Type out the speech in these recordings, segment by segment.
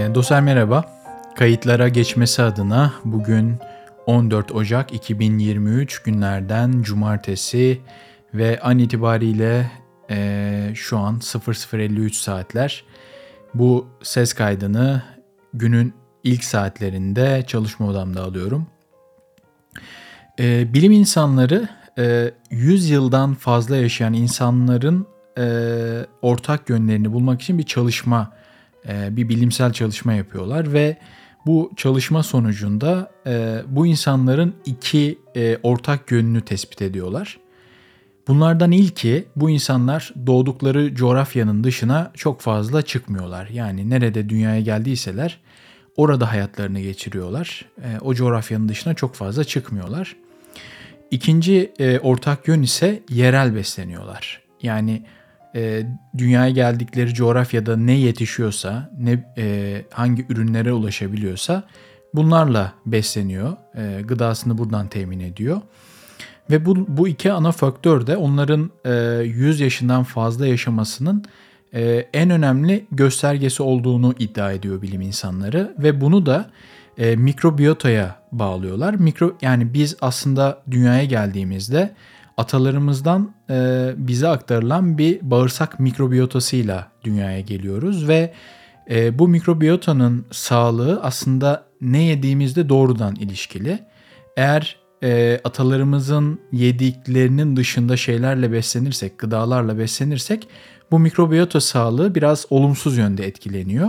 E, dostlar merhaba. Kayıtlara geçmesi adına bugün 14 Ocak 2023 günlerden cumartesi ve an itibariyle e, şu an 00.53 saatler. Bu ses kaydını günün ilk saatlerinde çalışma odamda alıyorum. E, bilim insanları e, 100 yıldan fazla yaşayan insanların e, ortak yönlerini bulmak için bir çalışma, bir bilimsel çalışma yapıyorlar ve bu çalışma sonucunda e, bu insanların iki e, ortak yönünü tespit ediyorlar. Bunlardan ilki bu insanlar doğdukları coğrafyanın dışına çok fazla çıkmıyorlar. Yani nerede dünyaya geldiyseler orada hayatlarını geçiriyorlar. E, o coğrafyanın dışına çok fazla çıkmıyorlar. İkinci e, ortak yön ise yerel besleniyorlar. Yani e, dünyaya geldikleri coğrafyada ne yetişiyorsa, ne e, hangi ürünlere ulaşabiliyorsa bunlarla besleniyor. E, gıdasını buradan temin ediyor. Ve bu, bu iki ana faktör de onların e, 100 yaşından fazla yaşamasının e, en önemli göstergesi olduğunu iddia ediyor bilim insanları ve bunu da e, mikrobiyotaya bağlıyorlar. Mikro yani biz aslında dünyaya geldiğimizde atalarımızdan e, bize aktarılan bir bağırsak mikrobiyotasıyla dünyaya geliyoruz ve e, bu mikrobiyotanın sağlığı aslında ne yediğimizde doğrudan ilişkili. Eğer e, atalarımızın yediklerinin dışında şeylerle beslenirsek, gıdalarla beslenirsek bu mikrobiyota sağlığı biraz olumsuz yönde etkileniyor.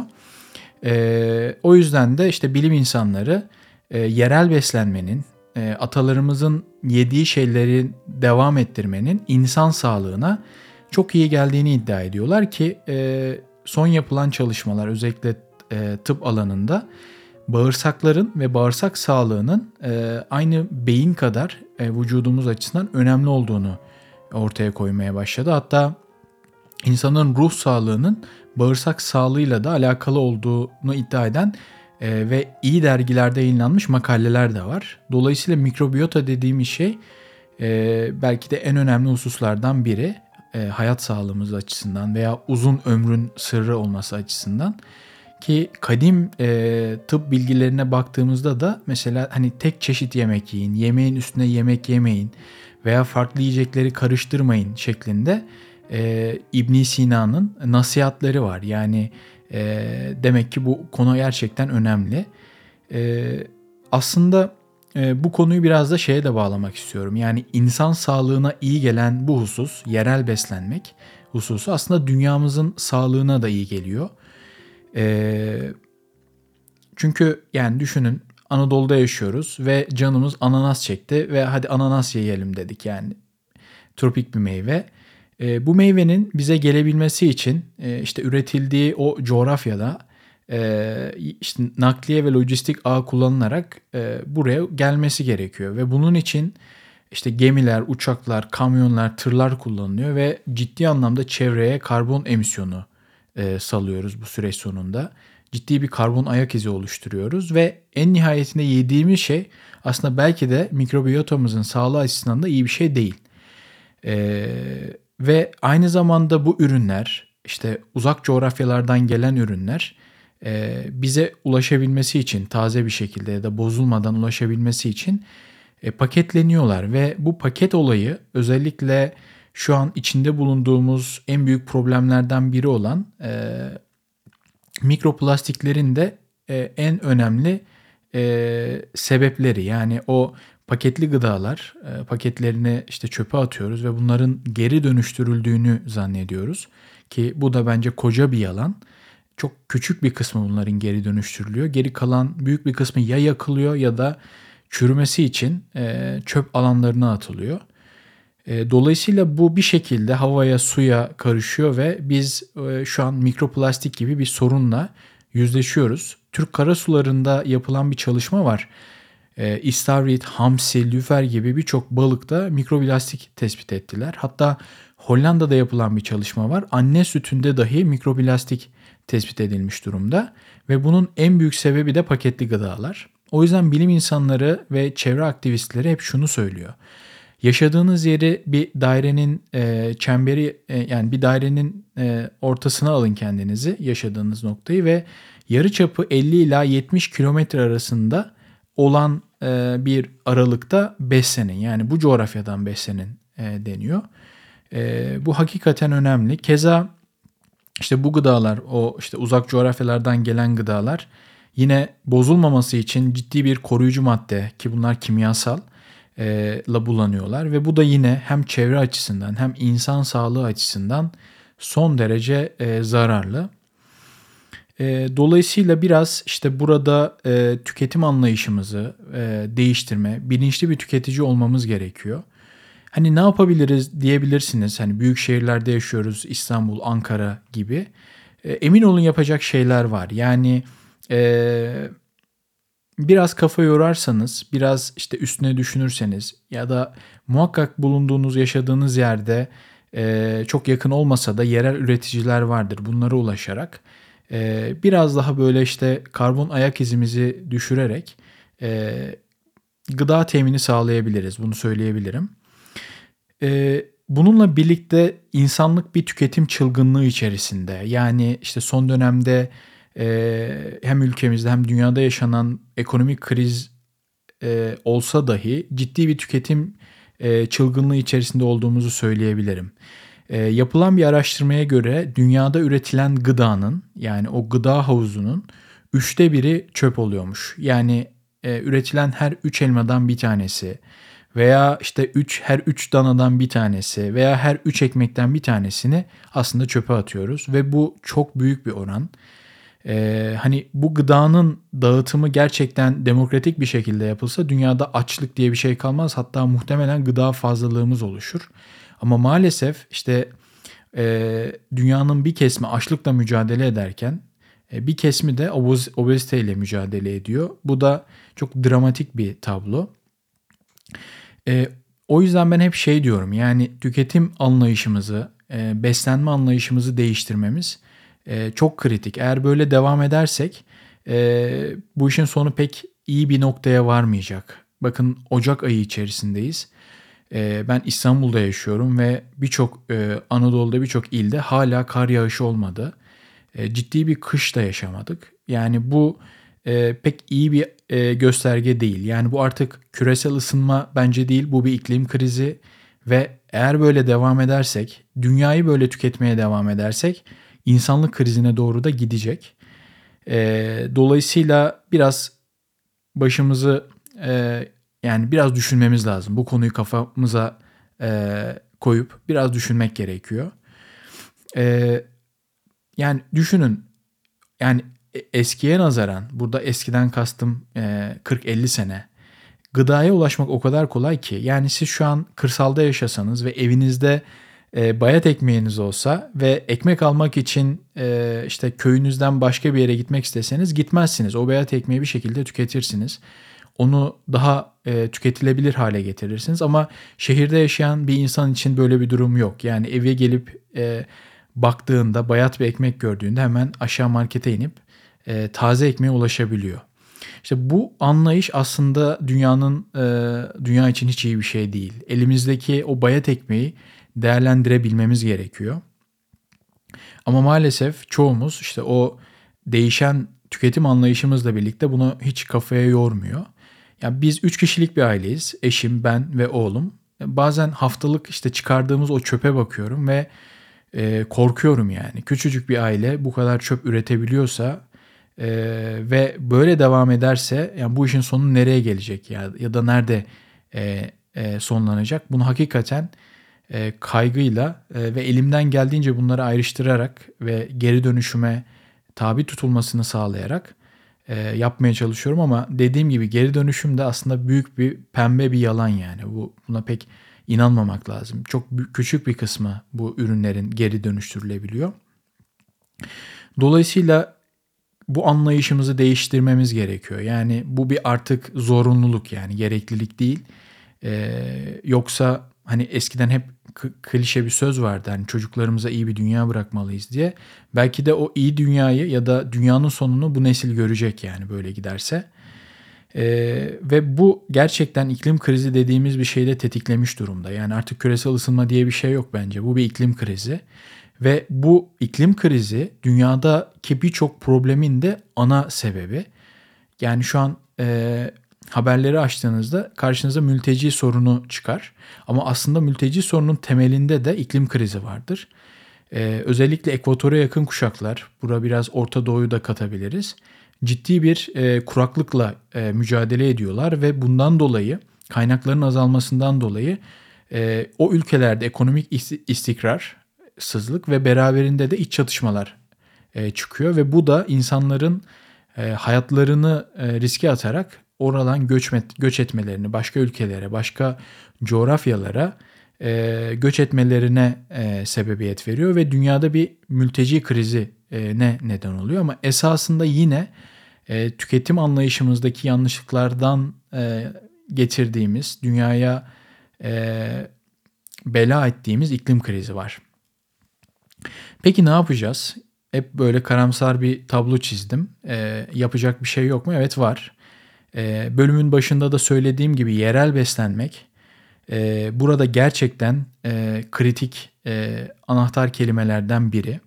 E, o yüzden de işte bilim insanları e, yerel beslenmenin, e, atalarımızın yediği şeyleri devam ettirmenin insan sağlığına çok iyi geldiğini iddia ediyorlar ki e, son yapılan çalışmalar özellikle e, tıp alanında bağırsakların ve bağırsak sağlığının e, aynı beyin kadar e, vücudumuz açısından önemli olduğunu ortaya koymaya başladı. Hatta insanın ruh sağlığının bağırsak sağlığıyla da alakalı olduğunu iddia eden e, ve iyi dergilerde yayınlanmış makaleler de var. Dolayısıyla mikrobiyota dediğimiz şey e, belki de en önemli hususlardan biri e, hayat sağlığımız açısından veya uzun ömrün sırrı olması açısından. Ki kadim e, tıp bilgilerine baktığımızda da mesela hani tek çeşit yemek yiyin, yemeğin üstüne yemek yemeyin veya farklı yiyecekleri karıştırmayın şeklinde e, ibn Sina'nın nasihatleri var. Yani e, demek ki bu konu gerçekten önemli. E, aslında e, bu konuyu biraz da şeye de bağlamak istiyorum. Yani insan sağlığına iyi gelen bu husus, yerel beslenmek hususu aslında dünyamızın sağlığına da iyi geliyor. E, çünkü yani düşünün Anadolu'da yaşıyoruz ve canımız ananas çekti ve hadi ananas yiyelim dedik yani. Tropik bir meyve. E, bu meyvenin bize gelebilmesi için e, işte üretildiği o coğrafyada e, işte nakliye ve lojistik ağ kullanılarak e, buraya gelmesi gerekiyor ve bunun için işte gemiler, uçaklar, kamyonlar, tırlar kullanılıyor ve ciddi anlamda çevreye karbon emisyonu e, salıyoruz bu süreç sonunda. Ciddi bir karbon ayak izi oluşturuyoruz ve en nihayetinde yediğimiz şey aslında belki de mikrobiyotamızın sağlığı açısından da iyi bir şey değil. E, ve aynı zamanda bu ürünler işte uzak coğrafyalardan gelen ürünler e, bize ulaşabilmesi için taze bir şekilde ya da bozulmadan ulaşabilmesi için e, paketleniyorlar. Ve bu paket olayı özellikle şu an içinde bulunduğumuz en büyük problemlerden biri olan e, mikroplastiklerin de en önemli sebepleri. Yani o paketli gıdalar e, paketlerini işte çöpe atıyoruz ve bunların geri dönüştürüldüğünü zannediyoruz ki bu da bence koca bir yalan. Çok küçük bir kısmı bunların geri dönüştürülüyor. Geri kalan büyük bir kısmı ya yakılıyor ya da çürümesi için e, çöp alanlarına atılıyor. E, dolayısıyla bu bir şekilde havaya, suya karışıyor ve biz şu an mikroplastik gibi bir sorunla yüzleşiyoruz. Türk karasularında yapılan bir çalışma var e, istavrit, hamsi, lüfer gibi birçok balıkta mikroblastik tespit ettiler. Hatta Hollanda'da yapılan bir çalışma var. Anne sütünde dahi mikroblastik tespit edilmiş durumda ve bunun en büyük sebebi de paketli gıdalar. O yüzden bilim insanları ve çevre aktivistleri hep şunu söylüyor. Yaşadığınız yeri bir dairenin e, çemberi e, yani bir dairenin e, ortasına alın kendinizi yaşadığınız noktayı ve yarıçapı 50 ila 70 kilometre arasında olan e, bir aralıkta beslenin. Yani bu coğrafyadan beslenin e, deniyor. E, bu hakikaten önemli. Keza işte bu gıdalar, o işte uzak coğrafyalardan gelen gıdalar yine bozulmaması için ciddi bir koruyucu madde ki bunlar kimyasal la bulanıyorlar ve bu da yine hem çevre açısından hem insan sağlığı açısından son derece zararlı. E, dolayısıyla biraz işte burada e, tüketim anlayışımızı e, değiştirme, bilinçli bir tüketici olmamız gerekiyor. Hani ne yapabiliriz diyebilirsiniz. Hani büyük şehirlerde yaşıyoruz, İstanbul, Ankara gibi. E, emin olun yapacak şeyler var. Yani e, biraz kafa yorarsanız, biraz işte üstüne düşünürseniz ya da muhakkak bulunduğunuz, yaşadığınız yerde e, çok yakın olmasa da yerel üreticiler vardır. Bunlara ulaşarak e, biraz daha böyle işte karbon ayak izimizi düşürerek e, gıda temini sağlayabiliriz. Bunu söyleyebilirim. E, bununla birlikte insanlık bir tüketim çılgınlığı içerisinde. Yani işte son dönemde e, hem ülkemizde hem dünyada yaşanan ekonomik kriz e, olsa dahi ciddi bir tüketim çılgınlığı içerisinde olduğumuzu söyleyebilirim. E, yapılan bir araştırmaya göre dünyada üretilen gıdanın yani o gıda havuzunun üçte biri çöp oluyormuş. Yani e, üretilen her üç elmadan bir tanesi veya işte üç her üç danadan bir tanesi veya her üç ekmekten bir tanesini aslında çöpe atıyoruz ve bu çok büyük bir oran. Ee, hani bu gıdanın dağıtımı gerçekten demokratik bir şekilde yapılsa dünyada açlık diye bir şey kalmaz. Hatta muhtemelen gıda fazlalığımız oluşur. Ama maalesef işte e, dünyanın bir kesimi açlıkla mücadele ederken e, bir kesimi de obez, obeziteyle mücadele ediyor. Bu da çok dramatik bir tablo. E, o yüzden ben hep şey diyorum yani tüketim anlayışımızı, e, beslenme anlayışımızı değiştirmemiz e, çok kritik. Eğer böyle devam edersek e, bu işin sonu pek iyi bir noktaya varmayacak. Bakın Ocak ayı içerisindeyiz. E, ben İstanbul'da yaşıyorum ve birçok e, Anadolu'da birçok ilde hala kar yağışı olmadı. E, ciddi bir kış da yaşamadık. Yani bu e, pek iyi bir e, gösterge değil. Yani bu artık küresel ısınma bence değil. Bu bir iklim krizi ve eğer böyle devam edersek, dünyayı böyle tüketmeye devam edersek insanlık krizine doğru da gidecek. E, dolayısıyla biraz başımızı e, yani biraz düşünmemiz lazım. Bu konuyu kafamıza e, koyup biraz düşünmek gerekiyor. E, yani düşünün yani eskiye nazaran burada eskiden kastım e, 40-50 sene gıdaya ulaşmak o kadar kolay ki yani siz şu an kırsalda yaşasanız ve evinizde e, bayat ekmeğiniz olsa ve ekmek almak için e, işte köyünüzden başka bir yere gitmek isteseniz gitmezsiniz. O bayat ekmeği bir şekilde tüketirsiniz. Onu daha e, tüketilebilir hale getirirsiniz ama şehirde yaşayan bir insan için böyle bir durum yok. Yani eve gelip e, baktığında bayat bir ekmek gördüğünde hemen aşağı markete inip e, taze ekmeğe ulaşabiliyor. İşte bu anlayış aslında dünyanın e, dünya için hiç iyi bir şey değil. Elimizdeki o bayat ekmeği değerlendirebilmemiz gerekiyor. Ama maalesef çoğumuz işte o değişen tüketim anlayışımızla birlikte bunu hiç kafaya yormuyor. Ya biz üç kişilik bir aileyiz. Eşim, ben ve oğlum. Bazen haftalık işte çıkardığımız o çöpe bakıyorum ve e, korkuyorum yani. Küçücük bir aile bu kadar çöp üretebiliyorsa e, ve böyle devam ederse yani bu işin sonu nereye gelecek ya ya da nerede e, e, sonlanacak? Bunu hakikaten e, kaygıyla e, ve elimden geldiğince bunları ayrıştırarak ve geri dönüşüme tabi tutulmasını sağlayarak e, yapmaya çalışıyorum ama dediğim gibi geri dönüşüm de aslında büyük bir pembe bir yalan yani. Bu buna pek inanmamak lazım. Çok küçük bir kısmı bu ürünlerin geri dönüştürülebiliyor. Dolayısıyla bu anlayışımızı değiştirmemiz gerekiyor. Yani bu bir artık zorunluluk yani gereklilik değil. Ee, yoksa hani eskiden hep klişe bir söz vardı. Hani çocuklarımıza iyi bir dünya bırakmalıyız diye. Belki de o iyi dünyayı ya da dünyanın sonunu bu nesil görecek yani böyle giderse. Ee, ve bu gerçekten iklim krizi dediğimiz bir şeyde tetiklemiş durumda. Yani artık küresel ısınma diye bir şey yok bence. Bu bir iklim krizi. Ve bu iklim krizi dünyadaki birçok problemin de ana sebebi. Yani şu an e, haberleri açtığınızda karşınıza mülteci sorunu çıkar. Ama aslında mülteci sorunun temelinde de iklim krizi vardır. Ee, özellikle ekvatora yakın kuşaklar, bura biraz Orta Doğu'yu da katabiliriz. Ciddi bir e, kuraklıkla e, mücadele ediyorlar ve bundan dolayı kaynakların azalmasından dolayı e, o ülkelerde ekonomik istikrarsızlık ve beraberinde de iç çatışmalar e, çıkıyor ve bu da insanların e, hayatlarını e, riske atarak oradan göç, göç etmelerini başka ülkelere, başka coğrafyalara e, göç etmelerine e, sebebiyet veriyor ve dünyada bir mülteci krizi e, ne neden oluyor ama esasında yine e, tüketim anlayışımızdaki yanlışlıklardan e, getirdiğimiz dünyaya e, bela ettiğimiz iklim krizi var. Peki ne yapacağız? Hep böyle karamsar bir tablo çizdim. E, yapacak bir şey yok mu? Evet var. E, bölümün başında da söylediğim gibi yerel beslenmek e, burada gerçekten e, kritik e, anahtar kelimelerden biri.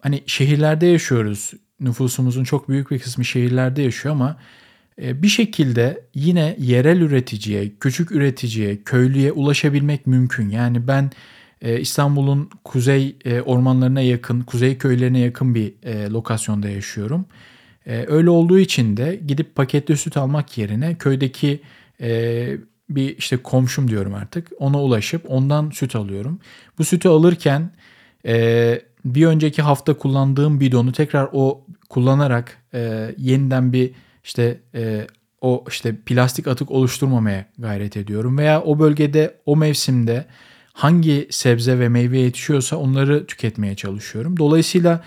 Hani şehirlerde yaşıyoruz. Nüfusumuzun çok büyük bir kısmı şehirlerde yaşıyor ama bir şekilde yine yerel üreticiye, küçük üreticiye, köylüye ulaşabilmek mümkün. Yani ben İstanbul'un kuzey ormanlarına yakın, kuzey köylerine yakın bir lokasyonda yaşıyorum. E, öyle olduğu için de gidip paketli süt almak yerine köydeki e, bir işte komşum diyorum artık ona ulaşıp ondan süt alıyorum. Bu sütü alırken e, bir önceki hafta kullandığım bidonu tekrar o kullanarak e, yeniden bir işte e, o işte plastik atık oluşturmamaya gayret ediyorum. Veya o bölgede o mevsimde hangi sebze ve meyve yetişiyorsa onları tüketmeye çalışıyorum. Dolayısıyla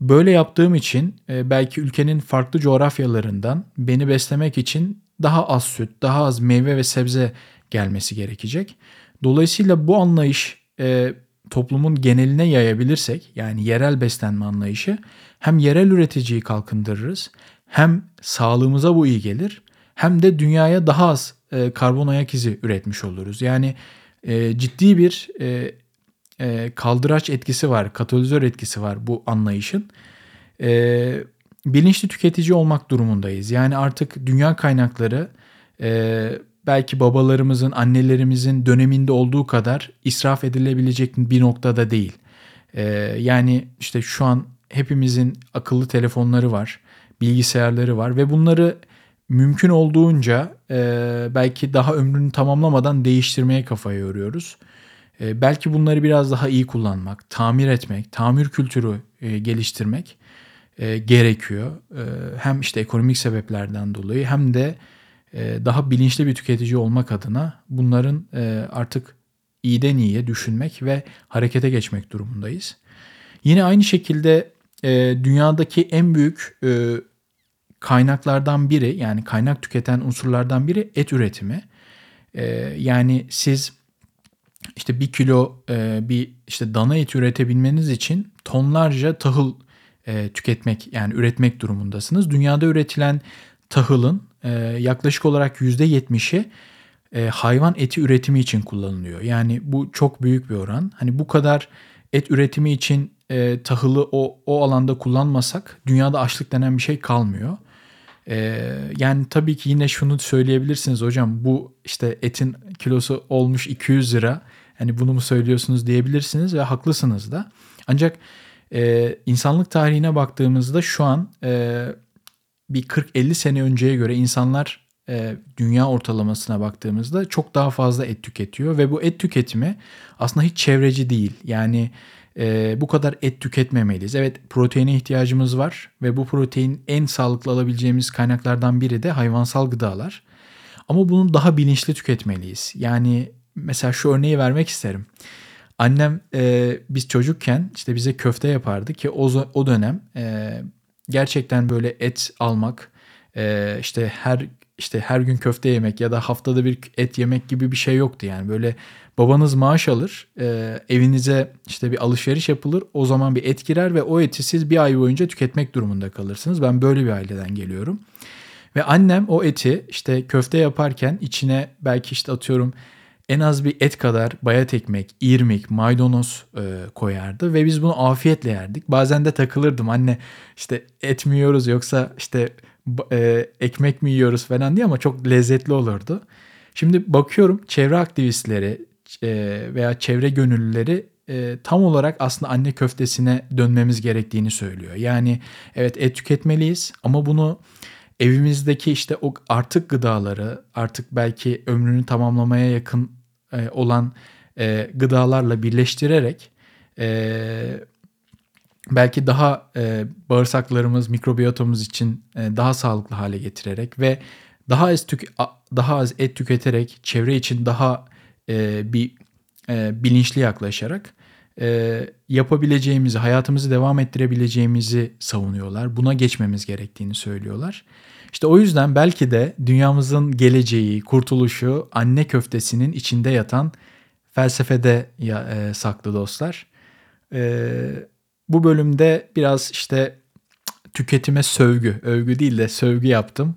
böyle yaptığım için e, belki ülkenin farklı coğrafyalarından beni beslemek için daha az süt, daha az meyve ve sebze gelmesi gerekecek. Dolayısıyla bu anlayış e, toplumun geneline yayabilirsek yani yerel beslenme anlayışı hem yerel üreticiyi kalkındırırız hem sağlığımıza bu iyi gelir hem de dünyaya daha az e, karbon ayak izi üretmiş oluruz. Yani ciddi bir e, kaldıraç etkisi var, katalizör etkisi var bu anlayışın. E, bilinçli tüketici olmak durumundayız. Yani artık dünya kaynakları e, belki babalarımızın, annelerimizin döneminde olduğu kadar israf edilebilecek bir noktada değil. E, yani işte şu an hepimizin akıllı telefonları var, bilgisayarları var ve bunları mümkün olduğunca e, belki daha ömrünü tamamlamadan değiştirmeye kafayı yoruyoruz. E, belki bunları biraz daha iyi kullanmak, tamir etmek, tamir kültürü e, geliştirmek e, gerekiyor. Hem işte ekonomik sebeplerden dolayı hem de daha bilinçli bir tüketici olmak adına bunların artık iyiden iyiye düşünmek ve harekete geçmek durumundayız. Yine aynı şekilde dünyadaki en büyük kaynaklardan biri yani kaynak tüketen unsurlardan biri et üretimi. Yani siz işte bir kilo e, bir işte dana eti üretebilmeniz için tonlarca tahıl e, tüketmek yani üretmek durumundasınız. Dünyada üretilen tahılın e, yaklaşık olarak %70'i e, hayvan eti üretimi için kullanılıyor. Yani bu çok büyük bir oran. Hani bu kadar et üretimi için e, tahılı o, o alanda kullanmasak dünyada açlık denen bir şey kalmıyor. E, yani tabii ki yine şunu söyleyebilirsiniz hocam bu işte etin kilosu olmuş 200 lira. Hani bunu mu söylüyorsunuz diyebilirsiniz ve haklısınız da. Ancak e, insanlık tarihine baktığımızda şu an e, bir 40-50 sene önceye göre insanlar e, dünya ortalamasına baktığımızda çok daha fazla et tüketiyor ve bu et tüketimi aslında hiç çevreci değil. Yani e, bu kadar et tüketmemeliyiz. Evet proteine ihtiyacımız var ve bu protein en sağlıklı alabileceğimiz kaynaklardan biri de hayvansal gıdalar. Ama bunu daha bilinçli tüketmeliyiz. Yani mesela şu örneği vermek isterim. Annem e, biz çocukken işte bize köfte yapardı ki o, o dönem e, gerçekten böyle et almak e, işte her işte her gün köfte yemek ya da haftada bir et yemek gibi bir şey yoktu yani. Böyle babanız maaş alır e, evinize işte bir alışveriş yapılır o zaman bir et girer ve o eti siz bir ay boyunca tüketmek durumunda kalırsınız. Ben böyle bir aileden geliyorum. Ve annem o eti işte köfte yaparken içine belki işte atıyorum en az bir et kadar bayat ekmek, irmik, maydanoz e, koyardı ve biz bunu afiyetle yerdik. Bazen de takılırdım anne işte et mi yiyoruz yoksa işte e, ekmek mi yiyoruz falan diye ama çok lezzetli olurdu. Şimdi bakıyorum çevre aktivistleri e, veya çevre gönüllüleri e, tam olarak aslında anne köftesine dönmemiz gerektiğini söylüyor. Yani evet et tüketmeliyiz ama bunu evimizdeki işte o artık gıdaları artık belki ömrünü tamamlamaya yakın e, olan e, gıdalarla birleştirerek e, belki daha bağırsaklarımız, mikrobiyotomuz için daha sağlıklı hale getirerek ve daha az tük daha az et tüketerek çevre için daha bir bilinçli yaklaşarak yapabileceğimizi, hayatımızı devam ettirebileceğimizi savunuyorlar. Buna geçmemiz gerektiğini söylüyorlar. İşte o yüzden belki de dünyamızın geleceği, kurtuluşu anne köftesinin içinde yatan felsefede ya, e, saklı dostlar. E, bu bölümde biraz işte tüketime sövgü, övgü değil de sövgü yaptım.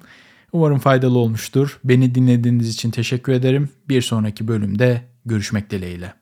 Umarım faydalı olmuştur. Beni dinlediğiniz için teşekkür ederim. Bir sonraki bölümde görüşmek dileğiyle.